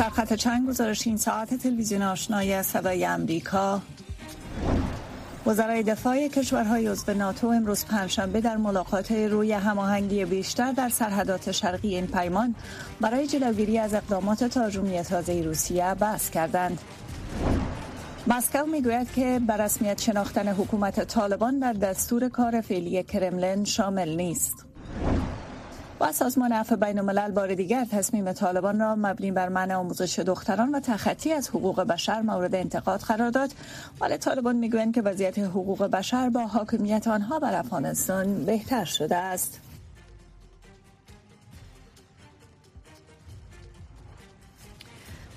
سرخط چند گزارش این ساعت تلویزیون آشنای صدای امریکا وزرای دفاع کشورهای عضو ناتو امروز پنجشنبه در ملاقات روی هماهنگی بیشتر در سرحدات شرقی این پیمان برای جلوگیری از اقدامات تهاجمی تازه روسیه بحث کردند. مسکو می‌گوید که بر رسمیت شناختن حکومت طالبان در دستور کار فعلی کرملن شامل نیست. و سازمان عفو بین الملل بار دیگر تصمیم طالبان را مبنی بر منع آموزش دختران و تخطی از حقوق بشر مورد انتقاد قرار داد. ولی طالبان می‌گویند که وضعیت حقوق بشر با حاکمیت آنها بر افغانستان بهتر شده است.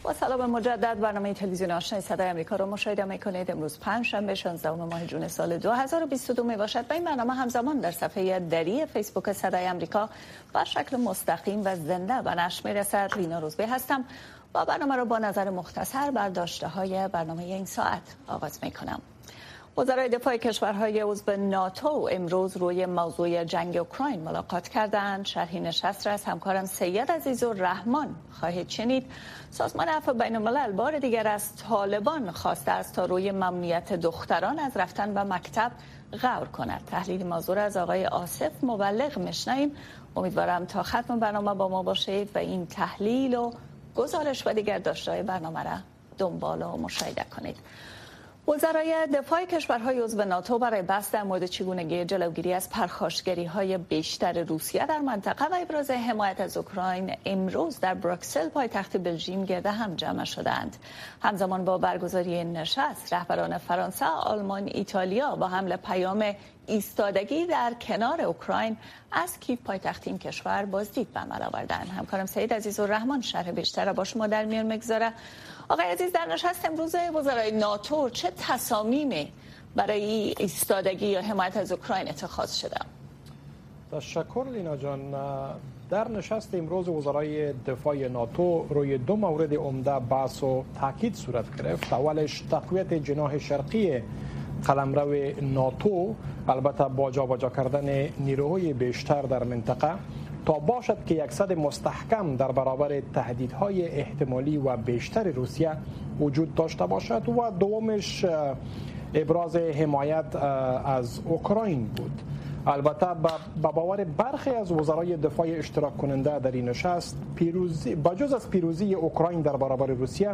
با سلام مجدد برنامه تلویزیون آشنای صدای آمریکا رو مشاهده می‌کنید. امروز پنج شنبه 16 ماه جون سال 2022 می باشد این برنامه همزمان در صفحه دری فیسبوک صدای آمریکا با شکل مستقیم و زنده به نشر می‌رسد. رینا روزبه هستم. با برنامه رو با نظر مختصر بر داشته های برنامه این ساعت آغاز می کنم وزرای دفاع کشورهای عضو ناتو امروز روی موضوع جنگ اوکراین ملاقات کردند. شرحی نشست را از همکارم سید عزیز و رحمان خواهید شنید. سازمان عفو بین الملل بار دیگر از طالبان خواسته است تا روی ممنوعیت دختران از رفتن به مکتب غور کند. تحلیل موضوع از آقای آصف مبلغ مشنیم امیدوارم تا ختم برنامه با ما باشید و این تحلیل و گزارش و دیگر داشته برنامه را دنبال و مشاهده کنید. وزرای دفاع کشورهای عضو ناتو برای بحث در مورد چگونگی جلوگیری از پرخاشگری های بیشتر روسیه در منطقه و ابراز حمایت از اوکراین امروز در بروکسل پایتخت بلژیم گرده هم جمع شدند همزمان با برگزاری نشست رهبران فرانسه آلمان ایتالیا با حمل پیام ایستادگی در کنار اوکراین از کیف پایتخت این کشور بازدید به عمل آوردن. همکارم سعید عزیز و رحمان شرح بیشتر با شما در میان مگذاره آقای عزیز در نشست امروز وزرای ناتو چه تصامیمی برای ایستادگی یا حمایت از اوکراین اتخاذ شده؟ تشکر لینا جان. در نشست امروز وزرای دفاع ناتو روی دو مورد عمده بحث و تاکید صورت گرفت. اولش تقویت جناح شرقی قلمرو ناتو البته با جابجا کردن نیروهای بیشتر در منطقه تا باشد که یکصد مستحکم در برابر تهدیدهای احتمالی و بیشتر روسیه وجود داشته باشد و دومش ابراز حمایت از اوکراین بود. البته به باور برخی از وزرای دفاع اشتراک کننده در این نشست پیروزی بجز از پیروزی اوکراین در برابر روسیه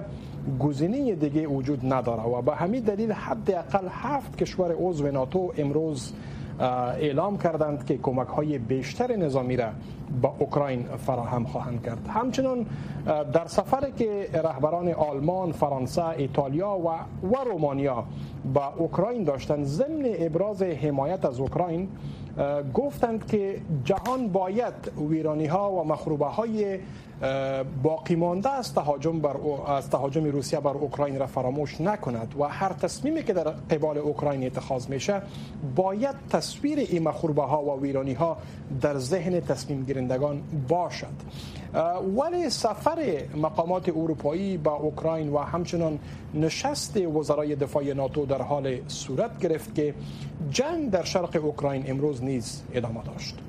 گزینه دیگه وجود نداره و به همین دلیل حداقل هفت کشور عضو ناتو امروز اعلام کردند که کمک های بیشتر نظامی را با اوکراین فراهم خواهند کرد. همچنان در سفر که رهبران آلمان، فرانسه، ایتالیا و و رومانیا با اوکراین داشتند ضمن ابراز حمایت از اوکراین گفتند که جهان باید ویرانی ها و مخروبه های باقی مانده از تهاجم بر از تهاجم روسیه بر اوکراین را فراموش نکند و هر تصمیمی که در قبال اوکراین اتخاذ میشه باید تصویر این مخروبه ها و ویرانی ها در ذهن تصمیم گیرندگان باشد. ولی سفر مقامات اروپایی با اوکراین و همچنان نشست وزرای دفاع ناتو در حال صورت گرفت که جنگ در شرق اوکراین امروز نیز ادامه داشت.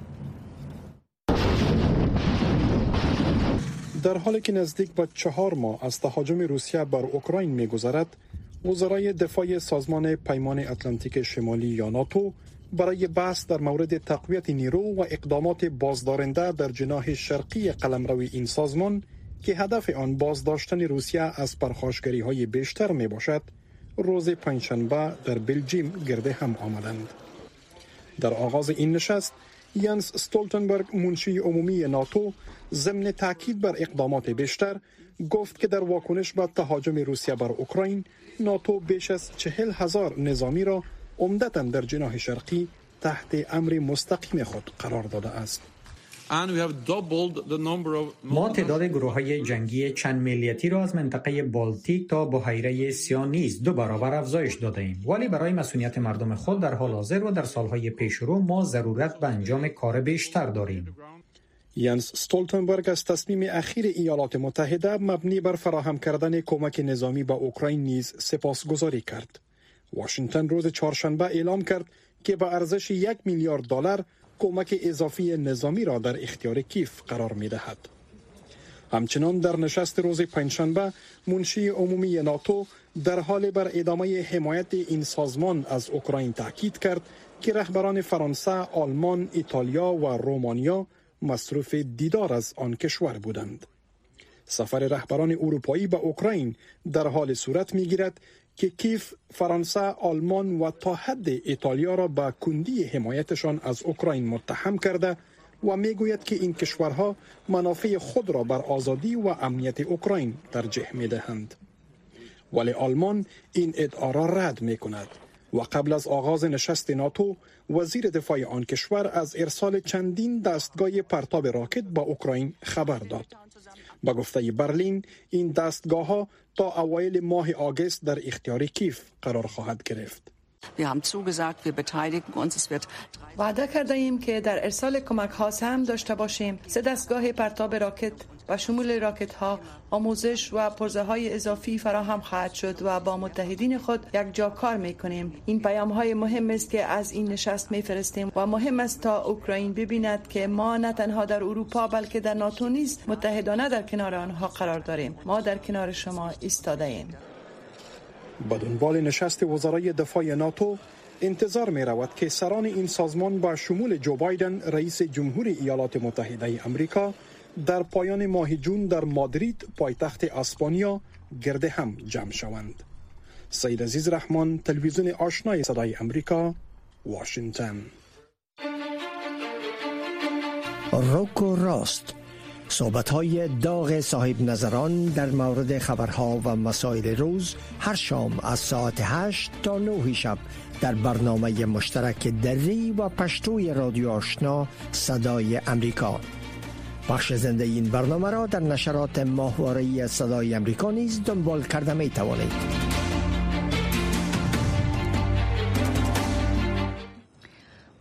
در حالی که نزدیک به چهار ماه از تهاجم روسیه بر اوکراین میگذرد وزرای دفاع سازمان پیمان اتلانتیک شمالی یا ناتو برای بحث در مورد تقویت نیرو و اقدامات بازدارنده در جناح شرقی قلمرو این سازمان که هدف آن بازداشتن روسیه از پرخاشگری های بیشتر می باشد روز پنجشنبه در بلژیم گرده هم آمدند. در آغاز این نشست یانس ستولتنبرگ منشی عمومی ناتو ضمن تاکید بر اقدامات بیشتر گفت که در واکنش به تهاجم روسیه بر اوکراین ناتو بیش از چهل هزار نظامی را عمدتا در جناح شرقی تحت امر مستقیم خود قرار داده است. ما تعداد گروه های جنگی چند ملیتی را از منطقه بالتیک تا بحیره سیانیز دو برابر افزایش داده ایم. ولی برای مسئولیت مردم خود در حال حاضر و در سالهای پیش رو ما ضرورت به انجام کار بیشتر داریم. ینس ستولتنبرگ از تصمیم اخیر ایالات متحده مبنی بر فراهم کردن کمک نظامی به اوکراین نیز سپاسگزاری کرد. واشنگتن روز چهارشنبه اعلام کرد که به ارزش یک میلیارد دلار کمک اضافی نظامی را در اختیار کیف قرار می دهد. همچنان در نشست روز پنجشنبه منشی عمومی ناتو در حال بر ادامه حمایت این سازمان از اوکراین تاکید کرد که رهبران فرانسه، آلمان، ایتالیا و رومانیا مصروف دیدار از آن کشور بودند. سفر رهبران اروپایی به اوکراین در حال صورت می گیرد که کیف فرانسه، آلمان و تا حد ایتالیا را به کندی حمایتشان از اوکراین متهم کرده و می‌گوید که این کشورها منافع خود را بر آزادی و امنیت اوکراین ترجیح می دهند. ولی آلمان این ادعا را رد می کند و قبل از آغاز نشست ناتو وزیر دفاع آن کشور از ارسال چندین دستگاه پرتاب راکت با اوکراین خبر داد. با گفته برلین این دستگاه ها تا اوایل ماه آگست در اختیار کیف قرار خواهد گرفت. وعده کرده ایم که در ارسال کمک ها سهم داشته باشیم سه دستگاه پرتاب راکت و شمول راکت ها آموزش و پرزه های اضافی فراهم خواهد شد و با متحدین خود یک جا کار می کنیم این پیام های مهم است که از این نشست می فرستیم و مهم است تا اوکراین ببیند که ما نه تنها در اروپا بلکه در ناتو نیز متحدانه در کنار آنها قرار داریم. ما در کنار شما ایستاده ایم با دنبال نشست وزرای دفاع ناتو انتظار می رود که سران این سازمان با شمول جو بایدن رئیس جمهور ایالات متحده امریکا در پایان ماه جون در مادرید پایتخت اسپانیا گرد هم جمع شوند. سید عزیز رحمان تلویزیون آشنای صدای امریکا واشنگتن. روک و راست. صحبت های داغ صاحب نظران در مورد خبرها و مسائل روز هر شام از ساعت 8 تا 9 شب در برنامه مشترک دری و پشتوی رادیو آشنا صدای امریکا. بخش زنده این برنامه را در نشرات ماهواره صدای امریکا نیز دنبال کرده می توانید.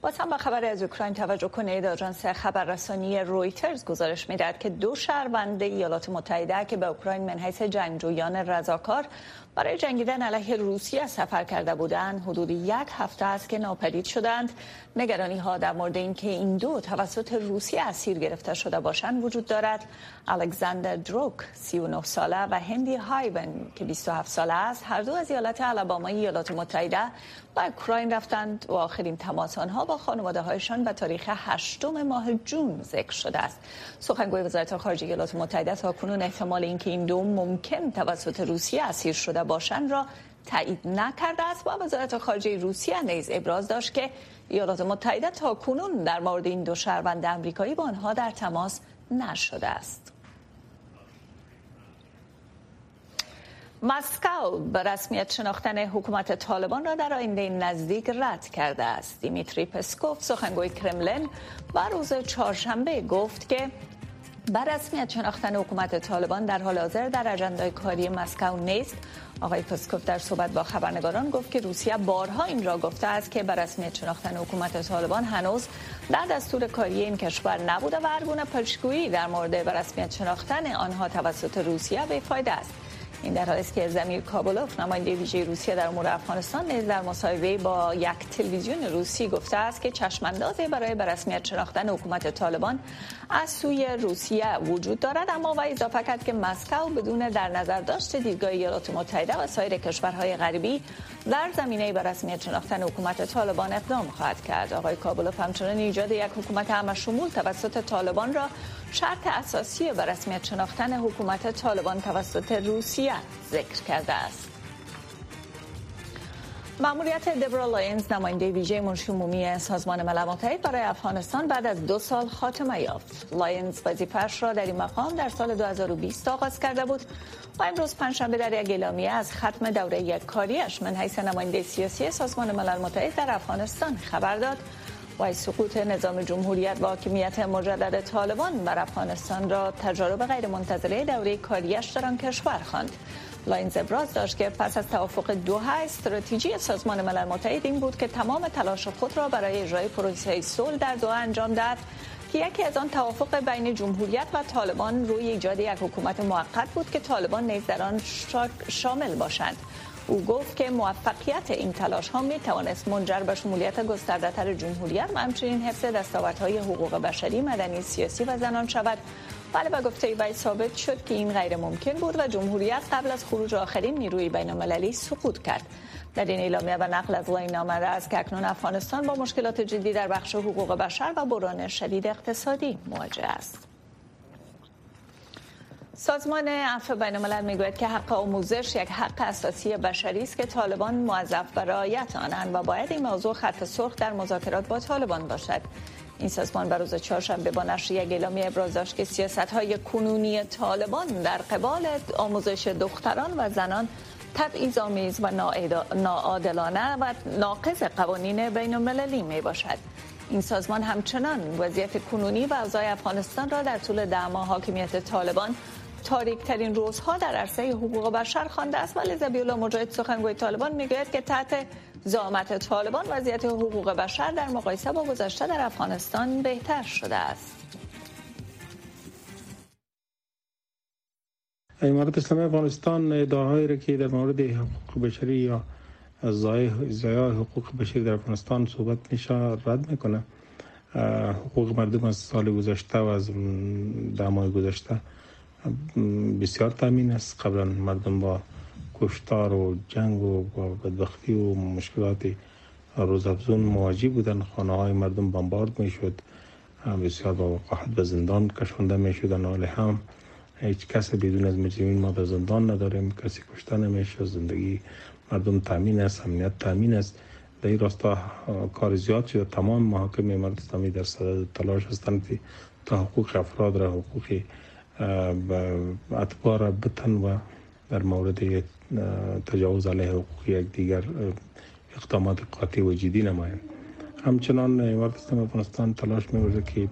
باز هم به خبر از اوکراین توجه کنید آژانس خبررسانی رویترز گزارش می‌دهد که دو شهروند ایالات متحده که به اوکراین من حیث جنگجویان رضاکار برای جنگیدن علیه روسیه سفر کرده بودند حدود یک هفته است که ناپدید شدند. نگرانی ها در مورد اینکه این دو توسط روسیه اسیر گرفته شده باشند وجود دارد. الکساندر دروک 39 ساله و هندی هایون که 27 ساله است هر دو از ایالت الاباما ایالات متحده به اوکراین رفتند و آخرین تماس آنها با خانواده هایشان به تاریخ 8 ماه جون ذکر شده است. سخنگوی وزارت خارجه ایالات متحده تا کنون احتمال اینکه این دو ممکن توسط روسیه اسیر شده باشند را تایید نکرده است و وزارت خارجه روسیه نیز ابراز داشت که ایالات متحده تا کنون در مورد این دو شهروند امریکایی با آنها در تماس نشده است. مسکو به رسمیت شناختن حکومت طالبان را در آینده نزدیک رد کرده است. دیمیتری پسکوف سخنگوی کرملن و روز چهارشنبه گفت که بر رسمیت شناختن حکومت طالبان در حال حاضر در اجندای کاری مسکو نیست آقای پسکوف در صحبت با خبرنگاران گفت که روسیه بارها این را گفته است که بر رسمیت شناختن حکومت طالبان هنوز در دستور کاری این کشور نبوده و هر گونه پلشگویی در مورد بر رسمیت شناختن آنها توسط روسیه بیفایده است. این در حالی است که زمیر کابلوف نماینده ویژه روسیه در امور افغانستان نیز در مصاحبه با یک تلویزیون روسی گفته است که چشماندازی برای به رسمیت شناختن حکومت طالبان از سوی روسیه وجود دارد. اما و اضافه کرد که مسکو بدون در نظر داشت دیدگاه ایالات متحده و سایر کشورهای غربی در زمینه به رسمیت شناختن حکومت طالبان اقدام خواهد کرد. آقای کابلوف همچنان ایجاد یک حکومت همه شمول توسط طالبان را شرط اساسی به رسمیت شناختن حکومت طالبان توسط روسیه ذکر کرده است. ماموریت دبرا لاینز نماینده ویژه منشی عمومی سازمان ملل متحد برای افغانستان بعد از دو سال خاتمه یافت. لاینز وظیفه‌اش را در این مقام در سال 2020 آغاز کرده بود و امروز پنجشنبه در یک اعلامیه از ختم دوره کاریش من حیث نماینده سیاسی سازمان ملل متحد در افغانستان خبر داد و سقوط نظام جمهوریت و حاکمیت مجدد طالبان بر افغانستان را تجارب غیر منتظره دوره کاریش در آن کشور خواند. لاینز ابراز داشت که پس از توافق دوحه استراتژی سازمان ملل متحد این بود که تمام تلاش خود را برای اجرای پروسه صلح در دوحه انجام داد که یکی از آن توافق بین جمهوریت و طالبان روی ایجاد یک حکومت موقت بود که طالبان نیز در آن شامل باشند او گفت که موفقیت این تلاش ها می توانست منجر به شمولیت گسترده تر جمهوریت و همچنین حفظ دستاوردهای حقوق بشری، مدنی، سیاسی و زنان شود. بله و گفته ای ثابت شد که این غیر ممکن بود و جمهوریت قبل از خروج آخرین نیروی بین المللی سقوط کرد. در این اعلامیه و نقل از این آمده است که اکنون افغانستان با مشکلات جدی در بخش حقوق بشر و بران شدید اقتصادی مواجه است. سازمان عفو بین الملل می‌گوید که حق آموزش یک حق اساسی بشری است که طالبان موظف به رعایت آنند و باید این موضوع خط سرخ در مذاکرات با طالبان باشد. این سازمان بر روز چهارشنبه با نشر یک اعلامیه ابراز داشت که سیاست های کنونی طالبان در قبال آموزش دختران و زنان تبعیض آمیز و ناعادلانه و ناقض قوانین بین المللی می باشد این سازمان همچنان وضعیت کنونی و اوضاع افغانستان را در طول ده ماه حاکمیت طالبان تاریک ترین روزها در عرصه حقوق بشر خوانده است. ولی زبی الله مجاهد سخنگوی طالبان می‌گوید که تحت زامت طالبان وضعیت حقوق بشر در مقایسه با گذشته در افغانستان بهتر شده است. امارت اسلامی افغانستان ادعاهایی را که در مورد حقوق بشری یا زایای حقوق بشری در افغانستان صحبت میشه رد می‌کنه. حقوق مردم از سال گذشته و از دمای گذشته بسیار تامین است. قبلا مردم با کشتار و جنگ و بدبختی و مشکلات روزافزون مواجه بودن. خانه های مردم بمبارد می شد بسیار با وقاحت به زندان کشونده می شدن حال هم هیچ کس بدون از مجرمین ما به زندان نداریم. کسی کشته نمیشه زندگی مردم تامین است. امنیت تامین است. در این راستا کار زیاد شده. تمام محاکم امارت اسلامی در صدد تلاش هستند تا حقوق افراد را حقوق اتباع را بتن و در مورد تجاوز علیه حقوق یک دیگر اقدامات قاطع و جدی نمایند همچنان امارت اسلامی افغانستان تلاش می که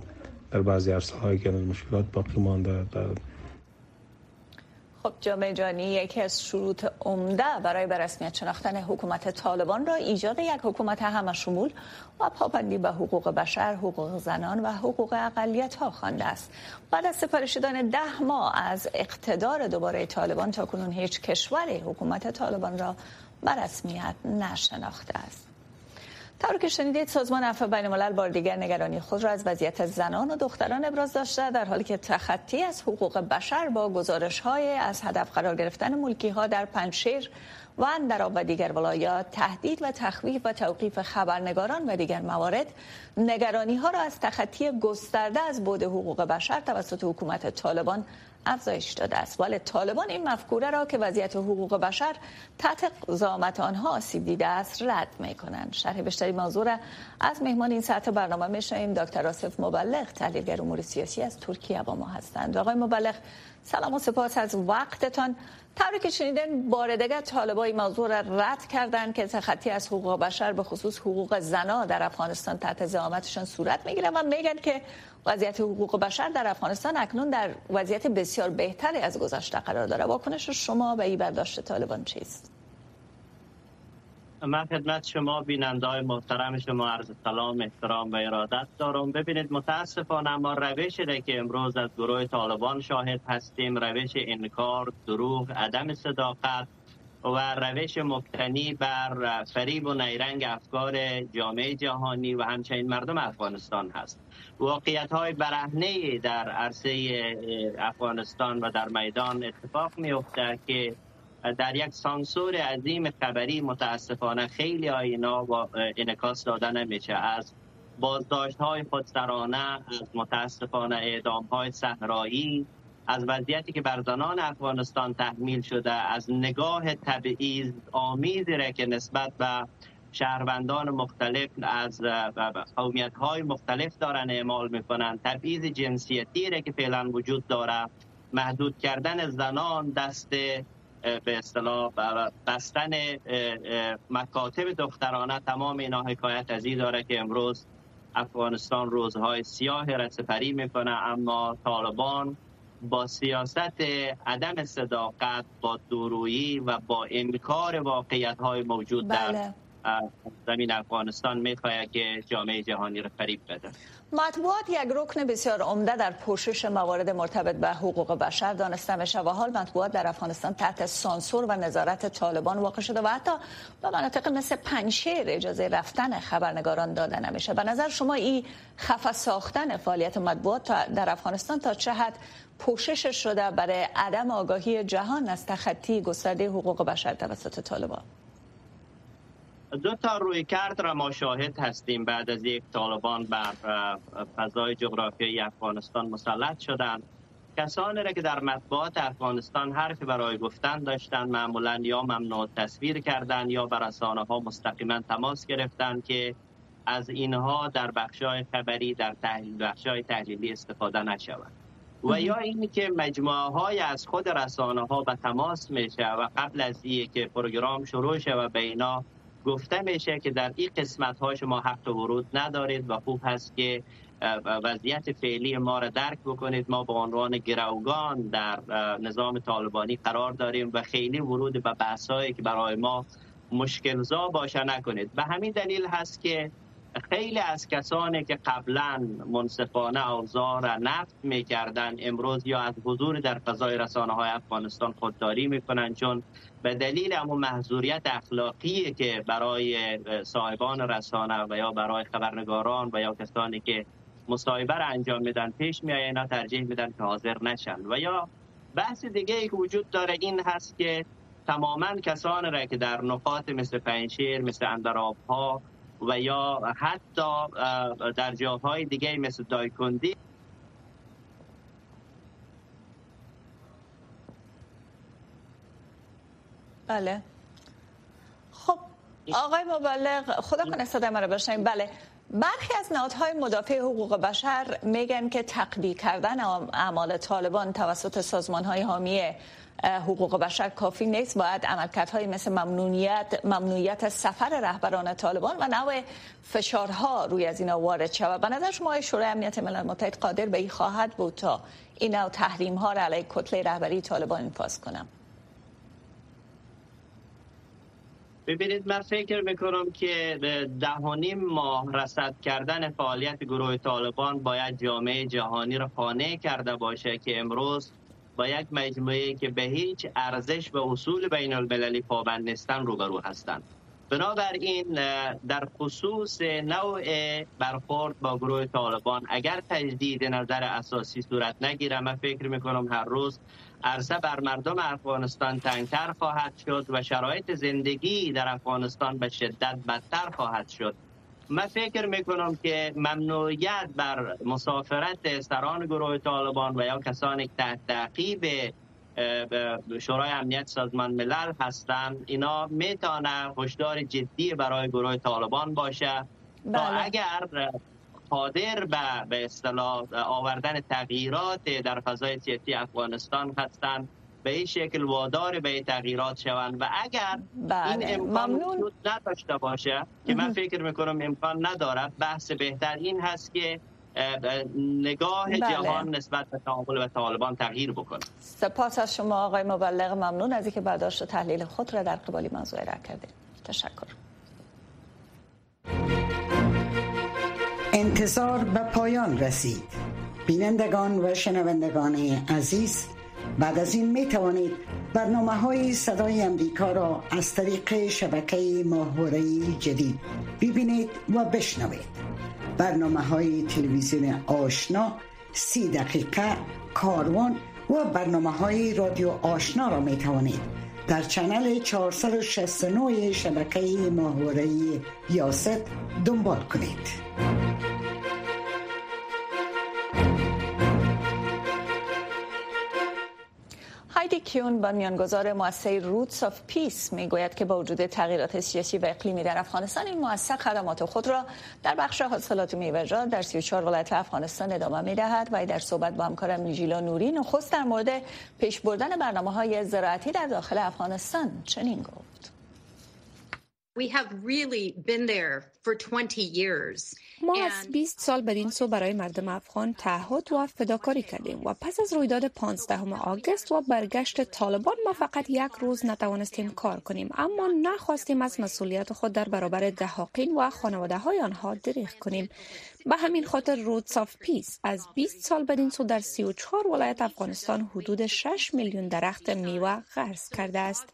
در بعضی عرصه هایی که مشکلات باقی مانده در خب جامعه جانی یکی از شروط عمده برای به رسمیت شناختن حکومت طالبان را ایجاد یک حکومت همه شمول و پابندی به حقوق بشر، حقوق زنان و حقوق اقلیت ها خوانده است. بعد از سپارشیدن ده ماه از اقتدار دوباره طالبان تا کنون هیچ کشوری حکومت طالبان را به رسمیت نشناخته است. طور که شنیدید سازمان عفو بین الملل بار دیگر نگرانی خود را از وضعیت زنان و دختران ابراز داشته در حالی که تخطی از حقوق بشر با گزارش های از هدف قرار گرفتن ملکی ها در پنشیر و اندراب و دیگر ولایات تهدید و تخویف و توقیف خبرنگاران و دیگر موارد نگرانی ها را از تخطی گسترده از بود حقوق بشر توسط حکومت طالبان افزایش داده است. ولی طالبان این مفکوره را که وضعیت حقوق بشر تحت قضامت آنها آسیب دیده است رد می کنند شرح بیشتری موضوع را از مهمان این ساعت برنامه میشنیم دکتر آصف مبلغ تحلیلگر امور سیاسی از ترکیه با ما هستند. آقای مبلغ سلام و سپاس از وقتتان. طوری که شنیدن بار دیگر طالبای موضوع را رد کردند که تخطی از حقوق بشر به خصوص حقوق زنا در افغانستان تحت زعامتشان صورت می‌گیره و میگن که وضعیت حقوق بشر در افغانستان اکنون در وضعیت بسیار بهتری از گذشته قرار داره واکنش شما به این برداشت طالبان چیست؟ من خدمت شما بیننده محترم شما عرض سلام احترام و ارادت دارم. ببینید متاسفانه ما روش ده که امروز از گروه طالبان شاهد هستیم. روش انکار دروغ عدم صداقت و روش مبتنی بر فریب و نیرنگ افکار جامعه جهانی و همچنین مردم افغانستان هست. واقعیت های برهنه در عرصه افغانستان و در میدان اتفاق می که در یک سانسور عظیم خبری متاسفانه خیلی آینا با انکاس داده نمیشه از بازداشت های خودسرانه از متاسفانه اعدام های صحرایی از وضعیتی که بر زنان افغانستان تحمیل شده از نگاه تبعیض آمیزی را که نسبت به شهروندان مختلف از قومیت های مختلف دارن اعمال می‌کنن. تبعیض جنسیتی را که فعلا وجود داره محدود کردن زنان دست به اصطلاح بستن مکاتب دخترانه تمام اینا حکایت از داره که امروز افغانستان روزهای سیاه را سپری می‌کنه اما طالبان با سیاست عدم صداقت با دورویی و با انکار واقعیت های موجود در بله. زمین افغانستان می‌خواهد که جامعه جهانی را فریب بده مطبوعات یک رکن بسیار عمده در پوشش موارد مرتبط به حقوق بشر دانسته میشه و حال مطبوعات در افغانستان تحت سانسور و نظارت طالبان واقع شده و حتی به مناطق مثل پنشیر اجازه رفتن خبرنگاران داده نمیشه به نظر شما این خفه ساختن فعالیت مطبوعات در افغانستان تا چه حد پوشش شده برای عدم آگاهی جهان از تخطی گسترده حقوق بشر توسط طالبان؟ دو تا روی کرد را ما شاهد هستیم بعد از یک طالبان بر فضای جغرافیایی افغانستان مسلط شدند. کسانی را که در مطبوعات افغانستان حرفی برای گفتن داشتند معمولا یا ممنوع تصویر کردند یا بر رسانه ها مستقیما تماس گرفتند که از اینها در بخشای خبری در تحلیل بخشای تحلیلی استفاده نشود. و یا اینی که مجموعه های از خود رسانه ها به تماس میشه و قبل از اینکه که پروگرام شروع و به اینا گفته میشه که در این قسمت ها شما حق ورود ندارید و خوب هست که وضعیت فعلی ما را درک بکنید. ما به عنوان گروگان در نظام طالبانی قرار داریم و خیلی ورود به بحثایی که برای ما مشکل زا باشه نکنید. به همین دلیل هست که خیلی از کسانی که قبلا منصفانه اوضاع را نفت می‌کردن امروز یا از حضور در فضای رسانه های افغانستان خودداری می‌کنن چون به دلیل همون محضوریت اخلاقی که برای صاحبان رسانه و یا برای خبرنگاران و یا کسانی که مصاحبه را انجام میدن پیش می اینا ترجیح میدن که حاضر نشن. و یا بحث دیگه ای که وجود داره این هست که تماما کسان را که در نقاط مثل پنشیر مثل اندراب ها و یا حتی در جاهای دیگه مثل دایکندی بله. خب آقای مبلغ خدا کنه صدای ما رو بشنیم بله. برخی از نهادهای مدافع حقوق بشر میگن که تقبیل کردن اعمال طالبان توسط سازمان های حامی حقوق بشر کافی نیست. باید عملکردهای مثل ممنوعیت ممنوعیت سفر رهبران طالبان و نوع فشارها روی از اینا وارد شود. به نظر شما شورای امنیت ملل متحد قادر به این خواهد بود تا این نوع تحریم ها را علیه کتله رهبری طالبان انفاذ کنم؟ ببینید من فکر می‌کنم که دهانیم ماه رسد کردن فعالیت گروه طالبان باید جامعه جهانی را خانه کرده باشه که امروز با یک مجموعه که به هیچ ارزش و اصول بین المللی پابند نیستن روبرو هستند. بنابراین در خصوص نوع برخورد با گروه طالبان اگر تجدید نظر اساسی صورت نگیره من فکر می‌کنم هر روز عرصه بر مردم افغانستان تنگتر خواهد شد و شرایط زندگی در افغانستان به شدت بدتر خواهد شد. من فکر می‌کنم که ممنوعیت بر مسافرت سران گروه طالبان و یا کسانی که تحت تعقیب شورای امنیت سازمان ملل هستند اینا می‌تونه هشدار جدی برای گروه طالبان باشه بله. اگر قادر به به اصطلاح آوردن تغییرات در فضای سیاسی افغانستان هستند به این شکل وادار به تغییرات شوند و اگر بله. این امکان وجود نداشته باشه که من فکر می‌کنم امکان نداره بحث بهتر این هست که نگاه بله. جهان نسبت به تعامل و طالبان تغییر بکنه. سپاس از شما آقای مبلغ. ممنون از اینکه برداشت تحلیل خود را در قبالی موضوع را کردید. تشکر. انتظار به پایان رسید. بینندگان و شنوندگان عزیز بعد از این می توانید برنامه های صدای امریکا را از طریق شبکه ماهواره جدید ببینید و بشنوید. برنامه های تلویزیون آشنا سی دقیقه کاروان و برنامه های رادیو آشنا را می توانید در channel 469 شبکه ماهواره Yahsat دنبال کنید. کیون بنیانگذار مؤسسه Roots of Peace می‌گوید که با وجود تغییرات سیاسی و اقلیمی در افغانستان این مؤسسه خدمات خود را در بخش حاصلات میوه‌جات در 34 ولایت افغانستان ادامه می‌دهد و در صحبت با همکارم نیجیلا نوری نخست در مورد پیش بردن برنامه های زراعتی در داخل افغانستان چنین گفت. ما از 20 سال بدین سو برای مردم افغان تعهد و فداکاری کردیم و پس از رویداد 15 آگست و برگشت طالبان ما فقط یک روز نتوانستیم کار کنیم اما نخواستیم از مسئولیت خود در برابر دهاقین و خانواده های آنها دریغ کنیم. به همین خاطر Roots of Peace از 20 سال بدین سو در 34 ولایت افغانستان حدود 6 میلیون درخت میوه غرس کرده است.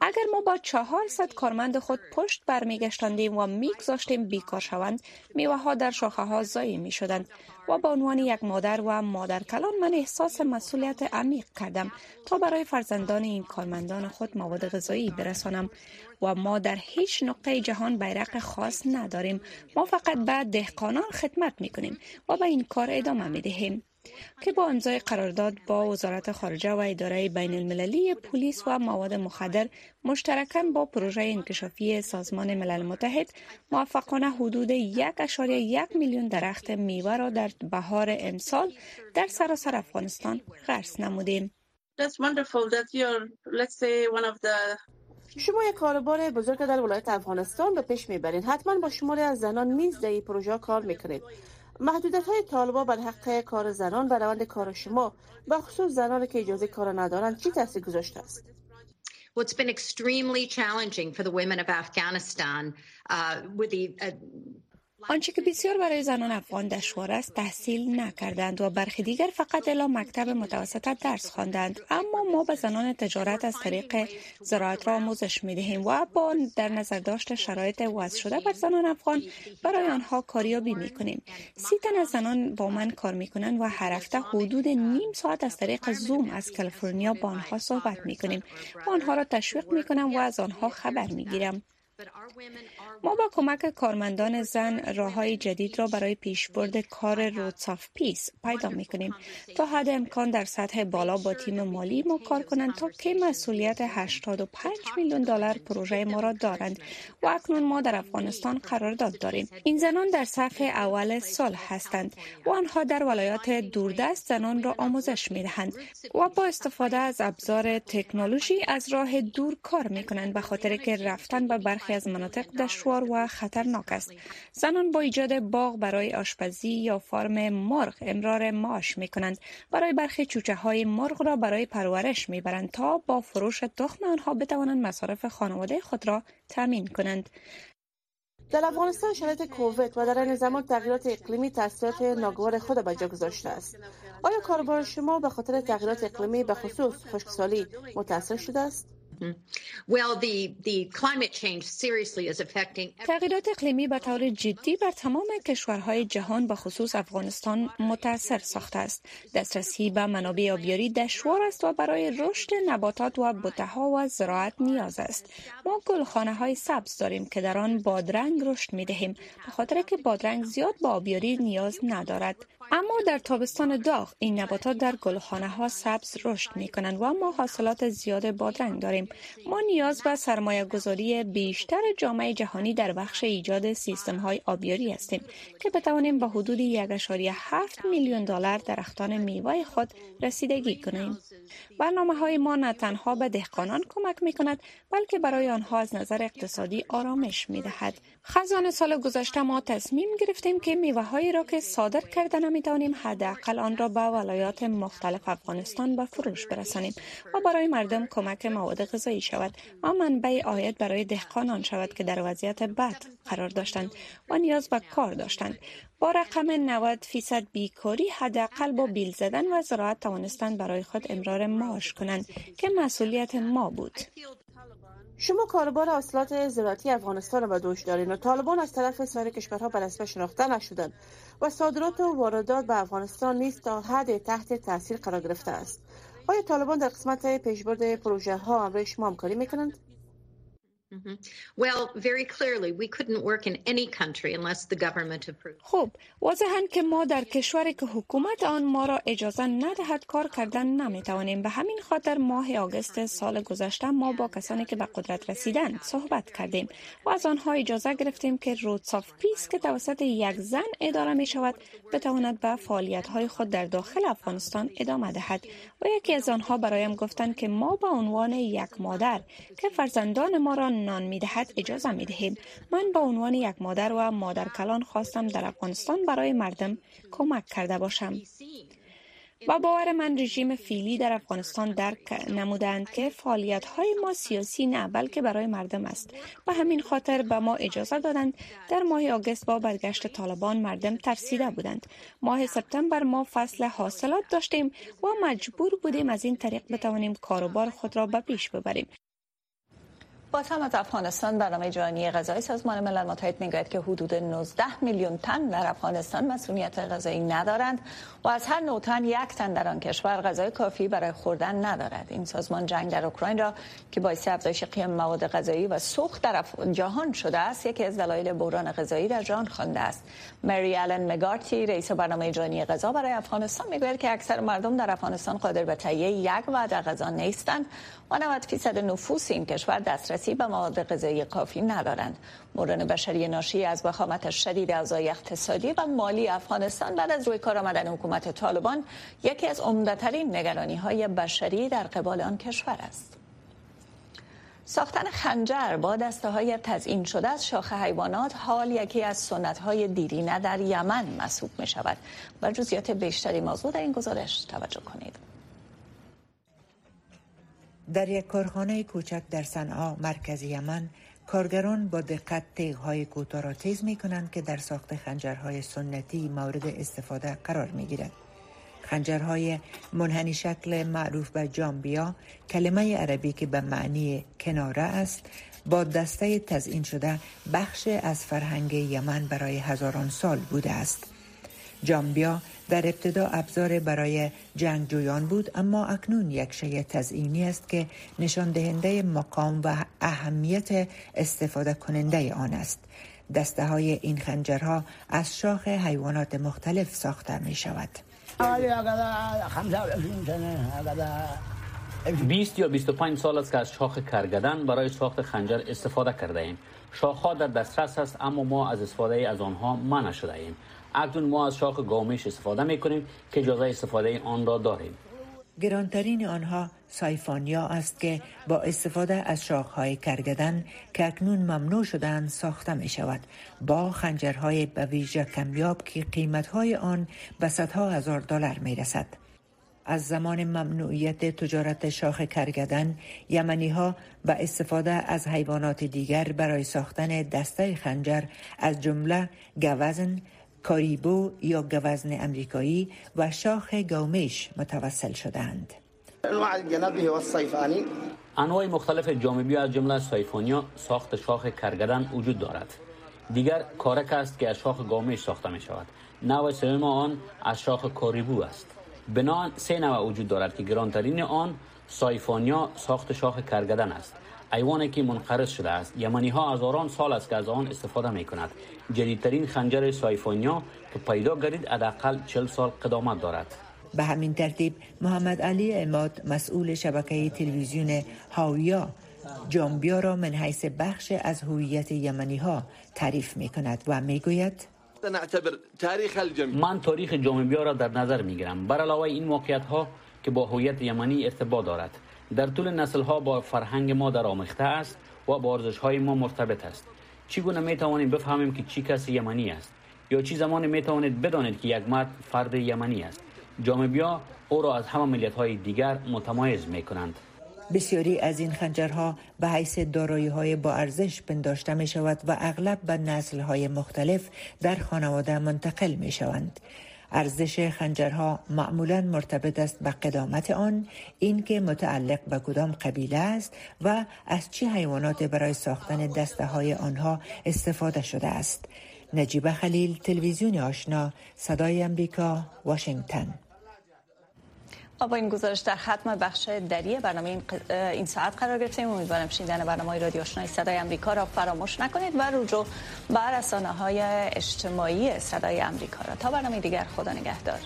اگر ما با 400 کارمند خود پشت برمیگشتیم و میگذاشتیم بیکار شوند میوه ها در شاخه ها ضایع می شدند و به عنوان یک مادر و مادر کلان من احساس مسئولیت عمیق کردم تا برای فرزندان این کارمندان خود مواد غذایی برسانم و ما در هیچ نقطه جهان بیرق خاص نداریم. ما فقط به دهقانان خدمت می کنیم و به این کار ادامه می دهیم که با امضای قرارداد با وزارت خارجه و اداره بین المللی پلیس و مواد مخدر مشترکاً با پروژه انکشافی سازمان ملل متحد موفقانه حدود یک میلیون درخت میوه را در بهار امسال در سراسر افغانستان غرس نمودیم. شما یک کاربار بزرگ در ولایت افغانستان به پیش می‌برید حتما با شماری از زنان نیز در این پروژه کار می‌کنید محدودیت های طالبا بر حق کار زنان و روند کار شما به خصوص زنان که اجازه کار ندارند چی تاثیر گذاشته است؟ Well, been extremely challenging for the women of Afghanistan uh, with the uh, آنچه که بسیار برای زنان افغان دشوار است تحصیل نکردند و برخی دیگر فقط الا مکتب متوسط درس خواندند. اما ما به زنان تجارت از طریق زراعت را آموزش می دهیم و با در نظر داشت شرایط وضع شده بر زنان افغان برای آنها کاریابی می کنیم سی تن از زنان با من کار می کنند و هر هفته حدود نیم ساعت از طریق زوم از کالیفرنیا با آنها صحبت می کنیم و آنها را تشویق می کنم و از آنها خبر می گیرم ما با کمک کارمندان زن راه های جدید را برای پیشبرد کار Roots of Peace پیدا می کنیم تا حد امکان در سطح بالا با تیم مالی ما کار کنند تا که مسئولیت 85 میلیون دلار پروژه ما را دارند و اکنون ما در افغانستان قرارداد داریم این زنان در صف اول سال هستند و آنها در ولایات دوردست زنان را آموزش می دهند و با استفاده از ابزار تکنولوژی از راه دور کار می کنند به خاطر که رفتن به برخی از مناطق دشوار و خطرناک است. زنان با ایجاد باغ برای آشپزی یا فارم مرغ امرار معاش می کنند برای برخی چوچه های مرغ را برای پرورش می برند تا با فروش تخم آنها بتوانند مصارف خانواده خود را تامین کنند. در افغانستان شرایط کووید و در این زمان تغییرات اقلیمی تاثیرات ناگوار خود به جا گذاشته است. آیا کاربار شما به خاطر تغییرات اقلیمی به خصوص خشکسالی متاثر شده است؟ تغییرات اقلیمی به طور جدی بر تمام کشورهای جهان به خصوص افغانستان متاثر ساخته است. دسترسی به منابع آبیاری دشوار است و برای رشد نباتات و بوته و زراعت نیاز است. ما گلخانه های سبز داریم که در آن بادرنگ رشد می دهیم به خاطر که بادرنگ زیاد به آبیاری نیاز ندارد. اما در تابستان داغ این نباتات در گلخانه ها سبز رشد می کنند و ما حاصلات زیاد بادرنگ داریم. ما نیاز به سرمایه گذاری بیشتر جامعه جهانی در بخش ایجاد سیستم های آبیاری هستیم که بتوانیم به حدود 1.7 میلیون دلار درختان میوه خود رسیدگی کنیم. برنامه های ما نه تنها به دهقانان کمک می کند بلکه برای آنها از نظر اقتصادی آرامش می دهد خزان سال گذشته ما تصمیم گرفتیم که میوه را که صادر کرده نمی توانیم حداقل آن را به ولایات مختلف افغانستان به فروش برسانیم و برای مردم کمک مواد غذایی شود و منبع آید برای دهقانان شود که در وضعیت بد قرار داشتند و نیاز به کار داشتند. با رقم 90 فیصد بیکاری حداقل با بیل زدن و زراعت توانستند برای خود امرار معاش کنند که مسئولیت ما بود. شما کاربار اصلات زراعتی افغانستان را به دوش دارین و طالبان از طرف سایر کشورها به رسمیت شناخته نشدند و صادرات و واردات به افغانستان نیست تا حد تحت تاثیر قرار گرفته است. آیا طالبان در قسمت پیشبرد پروژه ها همراه شما همکاری می‌کنند خب واضحا که ما در کشوری که حکومت آن ما را اجازه ندهد کار کردن نمی توانیم به همین خاطر ماه آگست سال گذشته ما با کسانی که به قدرت رسیدن صحبت کردیم و از آنها اجازه گرفتیم که Roots of Peace که توسط یک زن اداره می شود بتواند به فعالیت های خود در داخل افغانستان ادامه دهد. و یکی از آنها برایم گفتند که ما به عنوان یک مادر که فرزندان ما را نان می‌دهد اجازه می‌دهیم من به عنوان یک مادر و مادر کلان خواستم در افغانستان برای مردم کمک کرده باشم. و باور من رژیم فیلی در افغانستان درک نمودند که فعالیت های ما سیاسی نه بلکه برای مردم است. و همین خاطر به ما اجازه دادند در ماه آگست با برگشت طالبان مردم ترسیده بودند. ماه سپتامبر ما فصل حاصلات داشتیم و مجبور بودیم از این طریق بتوانیم کاروبار خود را به پیش ببریم. با از افغانستان برنامه جهانی غذایی سازمان ملل متحد می‌گوید که حدود 19 میلیون تن در افغانستان مسئولیت غذایی ندارند و از هر نوع تن یک تن در آن کشور غذای کافی برای خوردن ندارد. این سازمان جنگ در اوکراین را که باعث افزایش قیم مواد غذایی و سوخت در جهان شده است یکی از دلایل بحران غذایی در جهان خوانده است. مری آلن مگارتی رئیس برنامه جهانی غذا برای افغانستان می‌گوید که اکثر مردم در افغانستان قادر به تهیه یک وعده غذا نیستند. و 90 فیصد نفوس این کشور دسترسی به مواد غذایی کافی ندارند. مورد بشری ناشی از وخامت شدید اوضاع اقتصادی و مالی افغانستان بعد از روی کار آمدن حکومت طالبان یکی از عمدهترین نگرانی های بشری در قبال آن کشور است. ساختن خنجر با دسته های تزئین شده از شاخ حیوانات حال یکی از سنت های دیرینه در یمن محسوب می شود و جزئیات بیشتری موضوع در این گزارش توجه کنید. در یک کارخانه کوچک در صنعا مرکز یمن کارگران با دقت تیغ های کوتاه را تیز می کنند که در ساخت خنجرهای سنتی مورد استفاده قرار می گیرد. خنجرهای منحنی شکل معروف به جامبیا کلمه عربی که به معنی کناره است با دسته تزئین شده بخش از فرهنگ یمن برای هزاران سال بوده است. جامبیا در ابتدا ابزار برای جنگجویان بود اما اکنون یک شی تزئینی است که نشان دهنده مقام و اهمیت استفاده کننده آن است دسته های این خنجرها از شاخ حیوانات مختلف ساخته می شود 20 یا 25 سال است که از شاخ کرگدن برای ساخت خنجر استفاده کرده ایم. شاخ ها در دسترس است اما ما از استفاده از آنها منع شده ایم. اکنون ما از شاخ گامش استفاده می کنیم که اجازه استفاده آن را داریم گرانترین آنها سایفانیا است که با استفاده از شاخهای کرگدن که اکنون ممنوع شدن ساخته می شود با خنجرهای به ویژه کمیاب که قیمتهای آن به صدها هزار دلار می رسد. از زمان ممنوعیت تجارت شاخ کرگدن یمنی ها به استفاده از حیوانات دیگر برای ساختن دسته خنجر از جمله گوزن، کاریبو یا گوزن امریکایی و شاخ گومش متوسل شدند. انواع مختلف جامبی از جمله سایفونیا ساخت شاخ کرگدن وجود دارد. دیگر کارک است که از شاخ گامش ساخته می شود. نوع سوم آن از شاخ کاریبو است. بنان سه نوع وجود دارد که گرانترین آن سایفونیا ساخت شاخ کرگدن است. ایوانی که منقرض شده است. یمنی ها هزاران سال است که از آن استفاده می کند جدیدترین خنجر سایفونیا که پیدا گردید حداقل 40 سال قدامت دارد. به همین ترتیب محمد علی اماد مسئول شبکه تلویزیون هاویا جامبیا را من حیث بخش از هویت یمنی ها تعریف می کند و می گوید من تاریخ جامبیا را در نظر می گیرم بر علاوه این موقعیت ها که با هویت یمنی ارتباط دارد. در طول نسل ها با فرهنگ ما در آمخته است و با ارزش های ما مرتبط است. چگونه می توانیم بفهمیم که چی کسی یمنی است؟ یا چی زمان می توانید بدانید که یک مرد فرد یمنی است؟ جامبیا او را از همه ملیت های دیگر متمایز می کنند بسیاری از این خنجرها به حیث دارایی های با ارزش پنداشته می شود و اغلب به نسل های مختلف در خانواده منتقل می شوند. ارزش خنجرها معمولا مرتبط است به قدامت آن اینکه متعلق به کدام قبیله است و از چه حیوانات برای ساختن دسته های آنها استفاده شده است. نجیب خلیل تلویزیون آشنا صدای امریکا واشنگتن. با این گزارش در ختم بخش دری برنامه این, ساعت قرار گرفتیم. امیدوارم شنیدن برنامه رادیو آشنای صدای امریکا را فراموش نکنید و رجوع به رسانه های اجتماعی صدای امریکا را. تا برنامه دیگر خدا نگهدار.